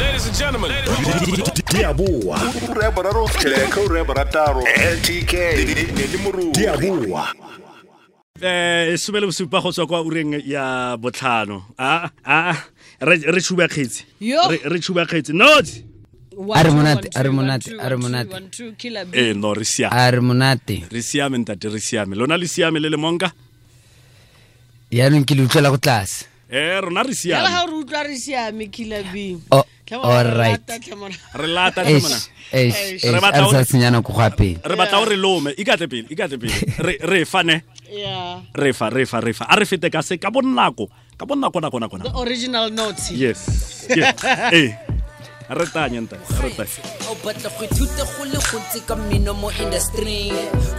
Ladies and gentlemen. Diabua. ura boraro tsheka ura borataro ltk ne le moruo Diabua. eh some le bosupa go tswa kwa ureng ya botlhano. A a re re tshuba kgetsi re re tshuba kgetsi not A re monate, one, a re monate, a re monate. eh no re siame. A re monate. Re siame ntate re siame. Lona le siame le le monka? Yaanong ke le utlwela go tlase. Eh rona re ha re utlwa re siame killer bee. Oh, Tlhe mona, all re right. rata, tlhe mona. re lata Eish, mona eish, Eish. eish, Re a batla re o- sa senyana ko ga pele re batla o re lome ikatle pele ikatle pele re re fane Yeah. re fa re fa re fa a re fete ka se ka bonako ka bonako nako nako The nako original note. yes Yes. eh re tanye ntate re tanye o batla go ithuta go le gontsi ka mmino mo industry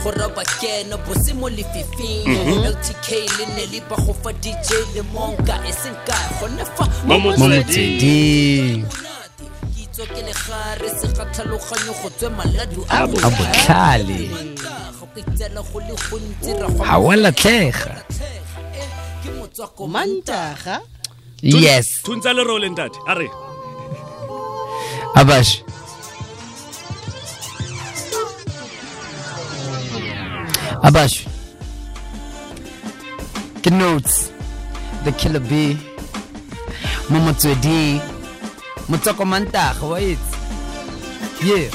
go roba keno bose mo lefifing. Ltk le ne le ba go fa dj le monka e seng ka gone fa Mo mo motsweding. Kitso ke le gare se ga tlhaloganyo go tswe maladu a a botlhale. Go itela go le gontsi ra ga wa latlhega. ke Mantaga. yes. Thuntsa le role ntate a re abash abash ke notes. The killer bee. Mo motsweding motswako mantaga wa itse yeah.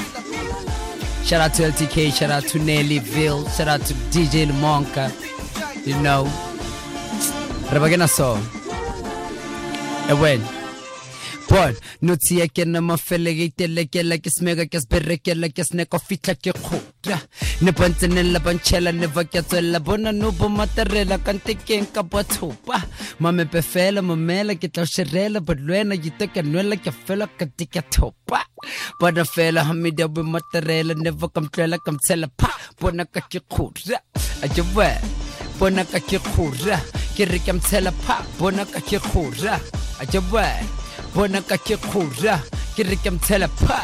Shout out to ltk shout out to nellyville shout out to dj lemonka you know. Re ba ke na Bon, notsi ya ke na mafele ke telekela ke smega ke sberekela ke sneko fitla ke khutra ne bontse ne la bonchela ne va ke tswela bona no bo materela ka ntekeng ka bothopa mame pefela mamela ke tla sherela bolwena yiteka nwela ke fela ka tika thopa bona fela hamida bo materela ne va kamtlela kamtsela pa. Bona ka ke khutra ajwa bona ka ke khura ke re ke mtshela pa. Bona ka ke khura ajwa bona ka ke khura ke re ke mtshela pa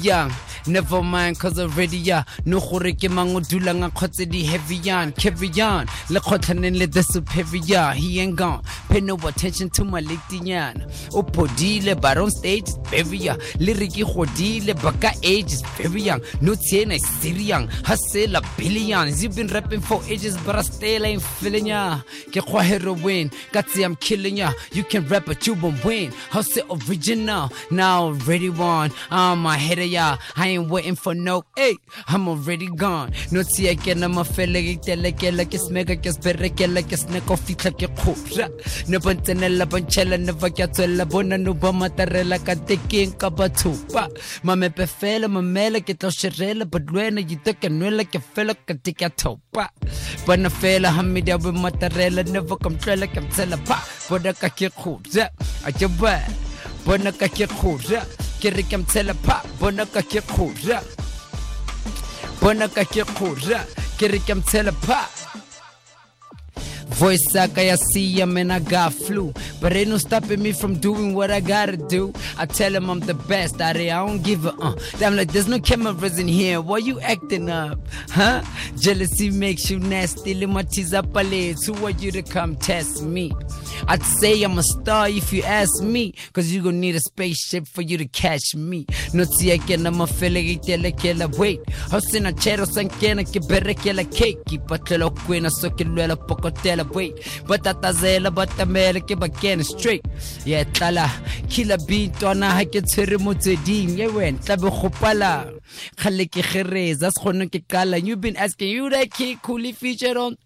young never mind cause already ya no gore ke mang o dulang a khotse di heavy yan heavy yan. Le khotlaneng le the superior he ain't gone. Pay no attention to my lectinyana o podile but on stage very young. Le re ke godile baka age is very young. No tiena is very young hustle a billions you've been rapping for ages but I still ain't feeling ya. Ke khwa heroin got see I'm killing ya. You can rap but you won't win. Hustle original. Now already won I'm my head of ya. I ain't waiting for no hey I'm already gone. No tia ke na mafele ke telekela ke smega ke sberekela ke sneko fitla ke khura ne bontsenela bonchela ne va ke tswela bona no ba matarela ka tekeng ka bathupa mame pefela mamela ke tlo sherela but lwena yiteka nwela ke fela ka tika thopa. Bona fela hamida bo matarela ne va kamtlela ke mtsela pa bona ka ke khura a ke ba bona ka ke khura mtshela pa bona ka ke khura bona ka ke ke mtshela pa Voice saka ya see man, I got flu. But ain't no stopping me from doing what I gotta do. I tell him I'm the best at it, I don't give a uh. I'm like, there's no cameras in here, why you acting up? Huh? Jealousy makes you nasty, limatiza palette. Who are you to come test me? I'd say I'm a star if you ask me, cause you gon' need a spaceship for you to catch me. No tia que na ma fele que wait. Hosina chero san que na berre que la cake. Patelo queen so que luela poco te la wait. Batata zela batamela que bakena straight. Yeah, tala. Kila beat on a hake tsere mo tseding. Yeah, when tlabe khopala. Khale ke khereza se khone ke kala. You've been asking you that kid coolly featured on.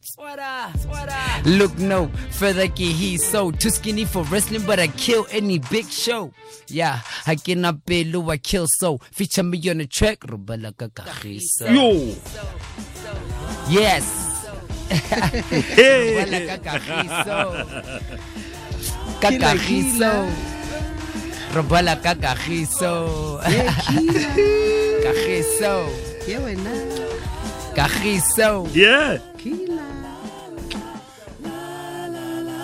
Look no further ke he so too skinny for wrestling but I kill any big show. Yeah, I cannot pelo I kill so. Feature me on the track rubala ka kagiso. yo Yes. Hey. Rubala ka. Ka. Rubala ka kagiso. Kagiso. Ke wena. Kagiso. yeah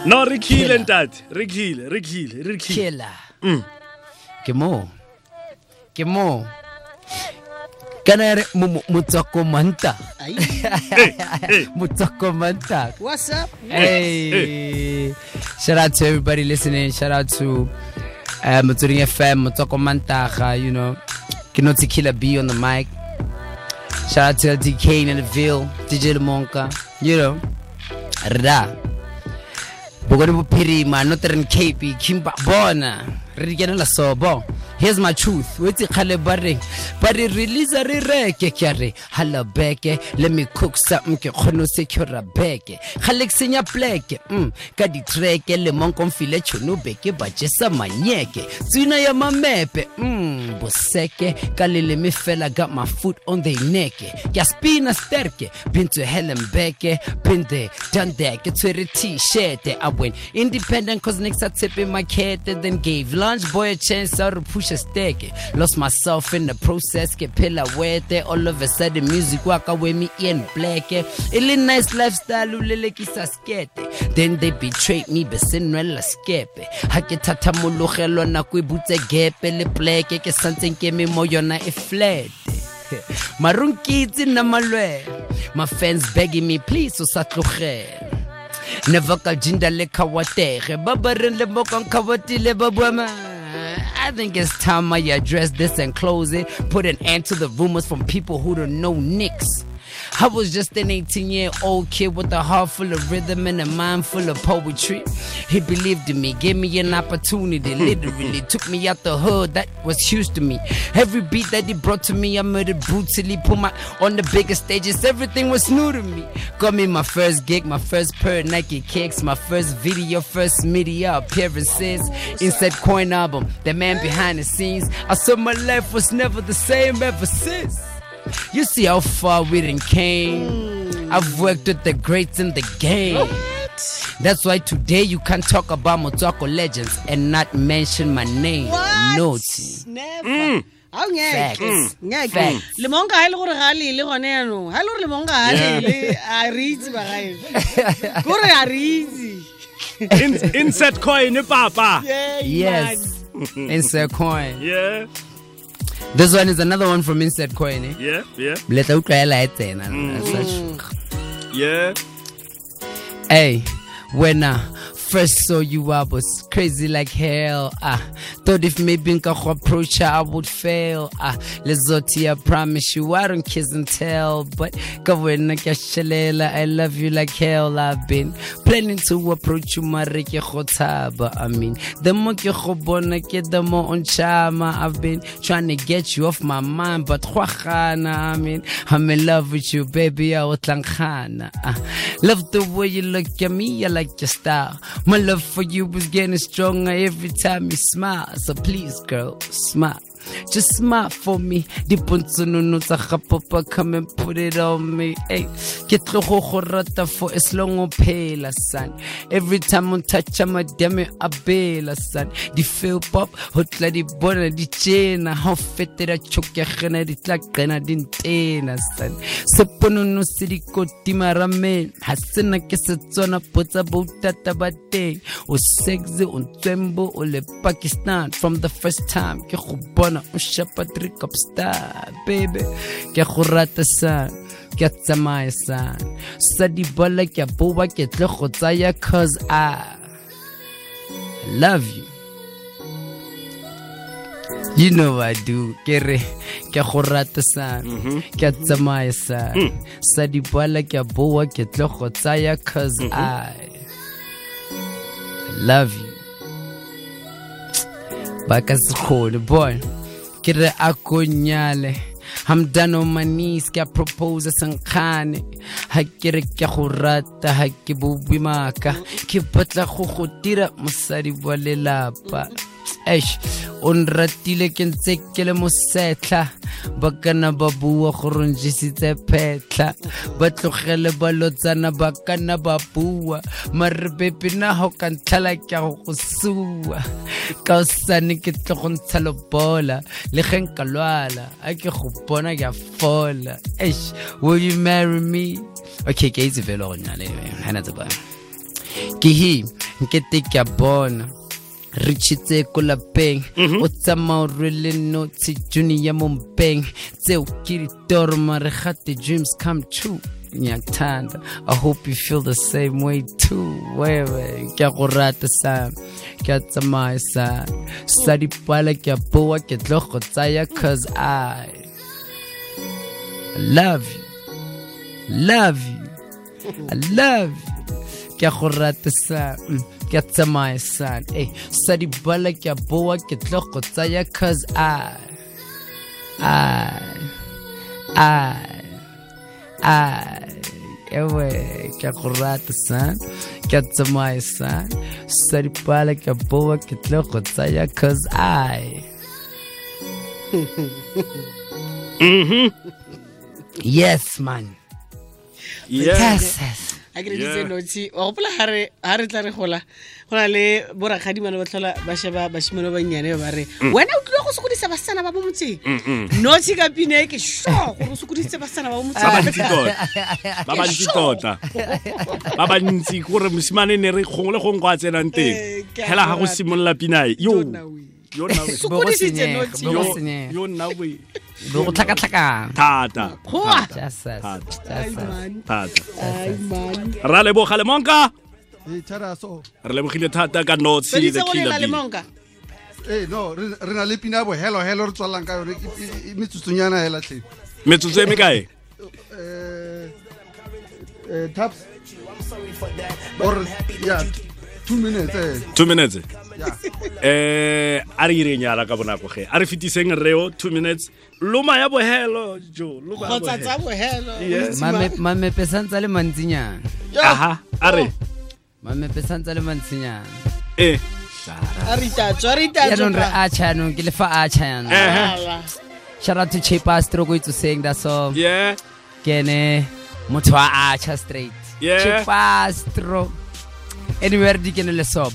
no re khile ntate re khile re khile re khile Killer. Ke mo. Mm. Ke mo. Kana re mo- mo- motswako manta. Ai. Motswako manta. What's up? Hey. Shout out to everybody listening. Shout out to uh, motsweding fm motswako mantaga you know. Ke notse killer b on the mic. Shout out to ldk in the ville dj lemonka you know. Rda bokone bophirima northern cape kimba bona. Re di sobo here's my truth. Wetse kgale ba reng ba re releasa re reke ke a re halabeke let me cook something ke kgone o secura beke. Kgale ke senya pleke mm, ka ditreke le monkomfile tšhono beke ba jesa manyeke. Tswina ya mamepe mm, boseke ka leleme fela got my foot on the neck. Ke a spina sterke been to hellenbeke been there done that. Ke tshwere t-shirt i went independent cause next i tipping my cat then gave lunch boy a chance to push a stick lost myself in the process ke phela wete. All of a sudden music waka we me in black ili nice lifestyle ulelekisa skete. Then they betrayed me besenwela skepe. Ha ke thatha mologelo nako e butse gepe le pleke ke santseng ke me mo yona e flat marung kitse nna malwele. My fans begging me please o sa tlogela never ka jinda le kawatege ba ba reng le mokang kawatile ba buama I think it's time I address this and close it. Put an end to the rumors from people who don't know Nicks. I was just an 18 year old kid with a heart full of rhythm and a mind full of poetry. He believed in me, gave me an opportunity, hmm. literally took me out the hood. That was huge to me. Every beat that he brought to me, I murdered brutally. Put my on the biggest stages, everything was new to me. Got me my first gig, my first pair of Nike kicks, my first video, first media appearances. Insert Coin album, the man behind the scenes. I saw my life was never the same ever since. You see how far we done came. I've worked with the greats in the game. That's why today you can't talk about Motswako legends and not mention my name. Naughty. never ga o Facts. ngeke ngeke Facts. lemonka ga e le gore ga a lele gone yanong ga le gore lemonka ga a lele a re itse bagaeno kore a re itse insert coin papa Yeah, Yes. Insert coin. yeah This one is another one from Insert Coin. Eh? yeah yeah Let out e tsena. Such- yeah Hey, when I first saw you, I was crazy like hell. Ah, thought if maybe nka go approach her, I would fail. Ah, Lizzotti, I promise you, I don't kiss and tell. But I I love you like hell. I've been planning to approach you, mare ke go tshaba. I mean, the more ke go bona ke the more on chama. I've been trying to get you off my mind, but khwagana. I mean, I'm in love with you, baby. I was tlankhana. Ah, love the way you look at me. I like your style. My love for you is getting stronger every time you smile. So please, girl, smile. Just smile for me. Dipontsonono tsa gapopa, come and put it on me. Hey, ke tlo go go rata for as long o phela son. Every time on touch I'm a damn a bela son. Di feel pop, ho tla di bona di tjena. Ha o fetela tjhokegena di tla qena di ntena son. Seponono se di kotima ramen. Ha sena ke setswana potsa boutata ba teng. O sexy, o ntswembo, o le Pakistan. From the first time, ke go bona shapa three cup star, baby. Ke go rata san, ke a tsamaya san. Sa di bola ke a boba ke tle go tsaya cause I love you. You know I do. Ke re ke go rata san. Ke a tsamaya san. Sa di bola ke a boa ke tle go tsaya cause I love you. ba ka se kgone boy ke re a ko nyale. I'm done on my knees ke a propose senkgane ha ke re ke go rata ha ke bobi maka. Ke batla go go dira mosadi wa lelapa. Eish, o nratile ke ntse ke le mosetlha ba kana ba bua gore njisitse phetlha. Ba tlogele ba lotsana ba bua mare bepi na ga o ka ntlhala ke a go go sua ka osane ke tlo go ntsha lobola le ge nka lwala a ke go bona ke a fola. Eish, will you marry me? Okay ke a itse fela go nyale hana tseba ke hi nkete ke a bona re tšhitse ko lapeng mhm. o tsamaya o rwele notse june ya mompeng tseo ke ditoro mare gate dreams come true. Ngiyakuthanda i hope you feel the same way too. Wewe ke a go rata sana ke a tsamaya sana sa dipala ke a boa ke tlo go tsaya cause i love you. Love you. I love you. Ke a go rata sana Mm, ke a tsamaya sana e sa dibala ke a boa ke tlo go tsaya cause i i i i. Ewe ke a go rata ke a tsamaya san sa dipala ke a boa ke tlo go tsaya cause i mm-hmm. yes man. Yeah. Yes yes a ke reditse Yeah. notshi wa gopola ga re tla re gola go na le borakgadimane ba tlhola ba sheba ba bannyane ba re wena o tlile go sokodisa basetsana ba bo motseng notshi ka pine e ke sure gore o sokodisitse basetsana ba bo ba tota. Ba bantsi tota. Ba gore mosimane ne re gongwe le gongwe go a tsenang Eh, teng fela hela ga go simolola pinae yo. Yo nna we. Bo go Sokodisitse senyega, Notshi. bo go Yo- senyega. yo nna we be go tlhakatlhakang thata Goa. Just us, Thata. just Ai, us. man. thata Ai, man. ra leboga lemonka Eh, Tharaso. re lebogile thata ka notshi Feditse the go lela killer le bee monka Eh, no, re re na le pina bo hello hello re tswalang ka yone e- e- e- metsotsonyana hela hle. metsotso e mekae Eh, eh, taps. Or yeah, two minutes eh. two minutes Yeah. Eh a re ireng yala ka bonako ge. A re fetiseng reo two minutes. Loma ya bohelo jo loma ya kgotsa tsa bohelo. bogelo Yes. Mame- mamepe santse a le mantsinyana. Aha a re? Mamepe santse a le mantsinyana. Eh a re itatso a re itatso yaanong re pa. acha yaanong ke lefa acha yaanong Ehe. Ala. shout out to chepa stroke itse saying that so yeah. Ke ene motho wa acha straight Yeah. chepa stroke. Anywhere di kene le so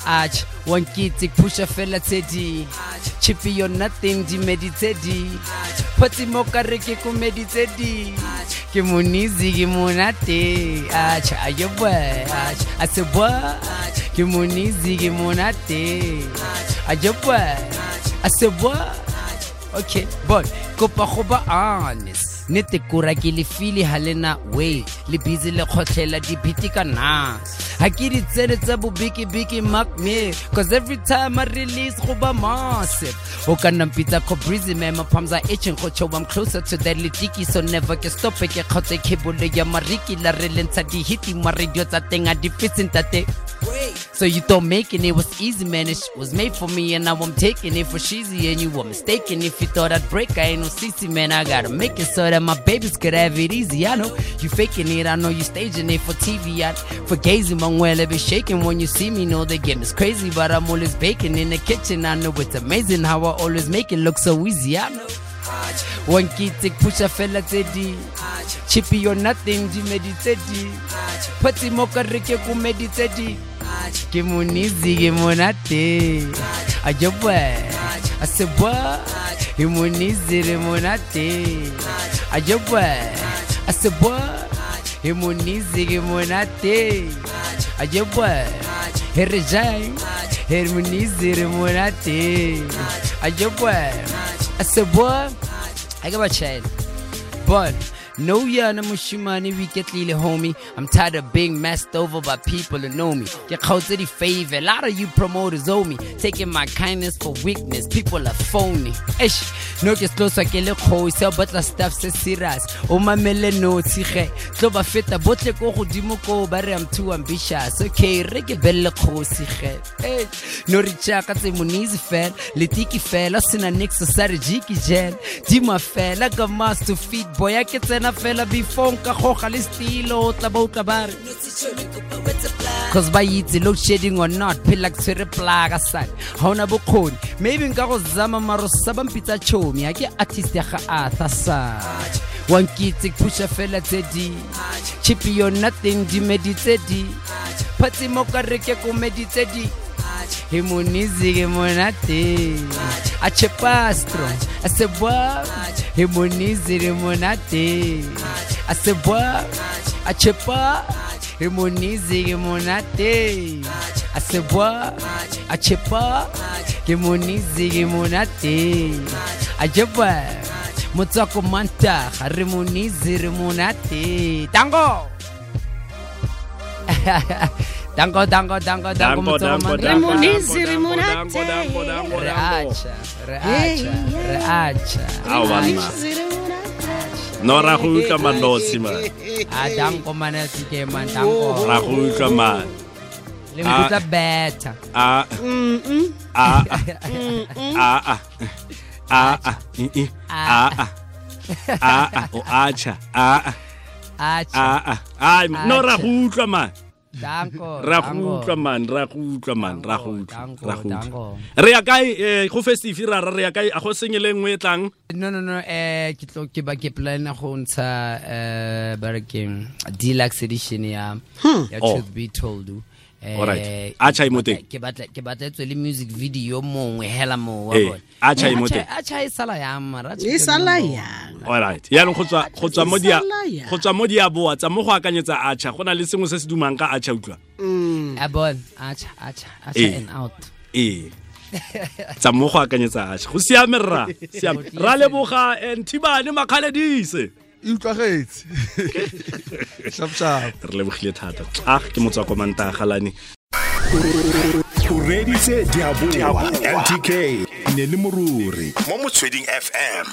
bon ach wankitse pusha fela tse di chipi yo nothing di meditse di photsi mo ka re ke ko meditse di ke monizi ke monate ach ayo boy? Ach a se boy. Ke monizi ke monate ayo boy a se boy? Okay but kopa go ba honest nnete le file ga lena way le busy le kgotlhela ka na ga ke di tsene tsa bobekebeke mark me cause every time i release go ba massive o ka nna mpitsa ko breezy man my palms are itching go i'm closer to that litiki so never ke stop ke kgotse kebolo ya mariki la re lentsha di-hiti maradio tsa teng a di so you thought making it was easy, man. It was made for me, and now I'm taking it for cheesy. And you were mistaken if you thought I'd break. I ain't no CC, man. I gotta make it so that my babies could have it easy. I know you faking it. I know you staging it for TV. I for gazing, well, be shaking when you see me. Know the game is crazy, but I'm always baking in the kitchen. I know it's amazing how I always make it look so easy. I know. One kid take push a fella teddy. Chippy or nothing, di meditedi. Pati moka rike ku meditedi. Ke munizi ke monate. Ajabwa. Asebwa. Ke munizi re monate. Ajabwa. Asebwa. Ke munizi ke monate. Ajabwa. Herejai. Her munizi re monate. Ajabwa. Asebwa. I got my child. But no mushimani we get lile homie. I'm tired of being messed over by people who know me. Get to the favor. A lot of you promoters owe me. Taking my kindness for weakness. People are phony. Ish. No ke closer ke le khoisa but la stuff se serious. O mamele no tshige. Tlo ba feta botle ko godimo ko ba re I'm too ambitious. Okay, re ke belle khosi ge. Hey, no ri chaka tse monizi fel. Letiki fela sina nix sa re jiki gel. Dima fela ka mas to feed boy ke tsena fela before nka goga le stilo o tla ba utlwa tla ba re. Cause ba itse load shedding or not phela ke tshwere plaga sane ha ona bokgoni. Maybe nka go zama maro sa bampitsa chomi ha ke artist ya ga arthur sach wankitse pusha fela tse di. Chipi yo nothing di tse di. Phatsi mo ka re ke ko meditse di. He monizi ke monate a chepastro a se bua he monizi re monate a se bua a chepa he monizi ke monate a se bua a chepa ke monizi ke monate a chepa motswako mantaga re monisi re monate tango tango tango tango tango Dango, motswako dango, mantaga dango, Remonisi, dango, dango, remonate. dango, dango, re dango. acha re acha re acha Ao, banna. no ra go utlwa manosi man a tango manati ke man tango ra go utlwa man le nkutla better. A a a a a a i, i, a a a a o acha. A a acha. A a ai no ra go utlwa man tango ra go utlwa man ra go utlwa man ra go utlwa ra go utlwa re ya kae eh, go festive ra ra re ya kae a go senye le nngwe e tlang? No no no eh ke tlo ke ba ke plan go ntsha eh ba re ke deluxe edition ya ya Oh. truth be told. Eh Alright. Acha imote. ke batla ke batla tswe le music video mongwe hela mo wa Eh, bona. Acha e Eh, Acha- e sala ya mara e sala yang alright yaanong go tswa mo diaboa tsa mo go akanyetsa acha go na le sengwe se se dumang ka acha utlwa. A bon acha acha acha and out. Ee. Tsa mo go akanyetsa acha go siame rra siame. Ra leboga nthibane makgaledise. E utlwagetse. Re lebogile thata. Ah ke motswa ko mantagalane. O reditse diaboa ntk ne le moruri. Mo motsweding fm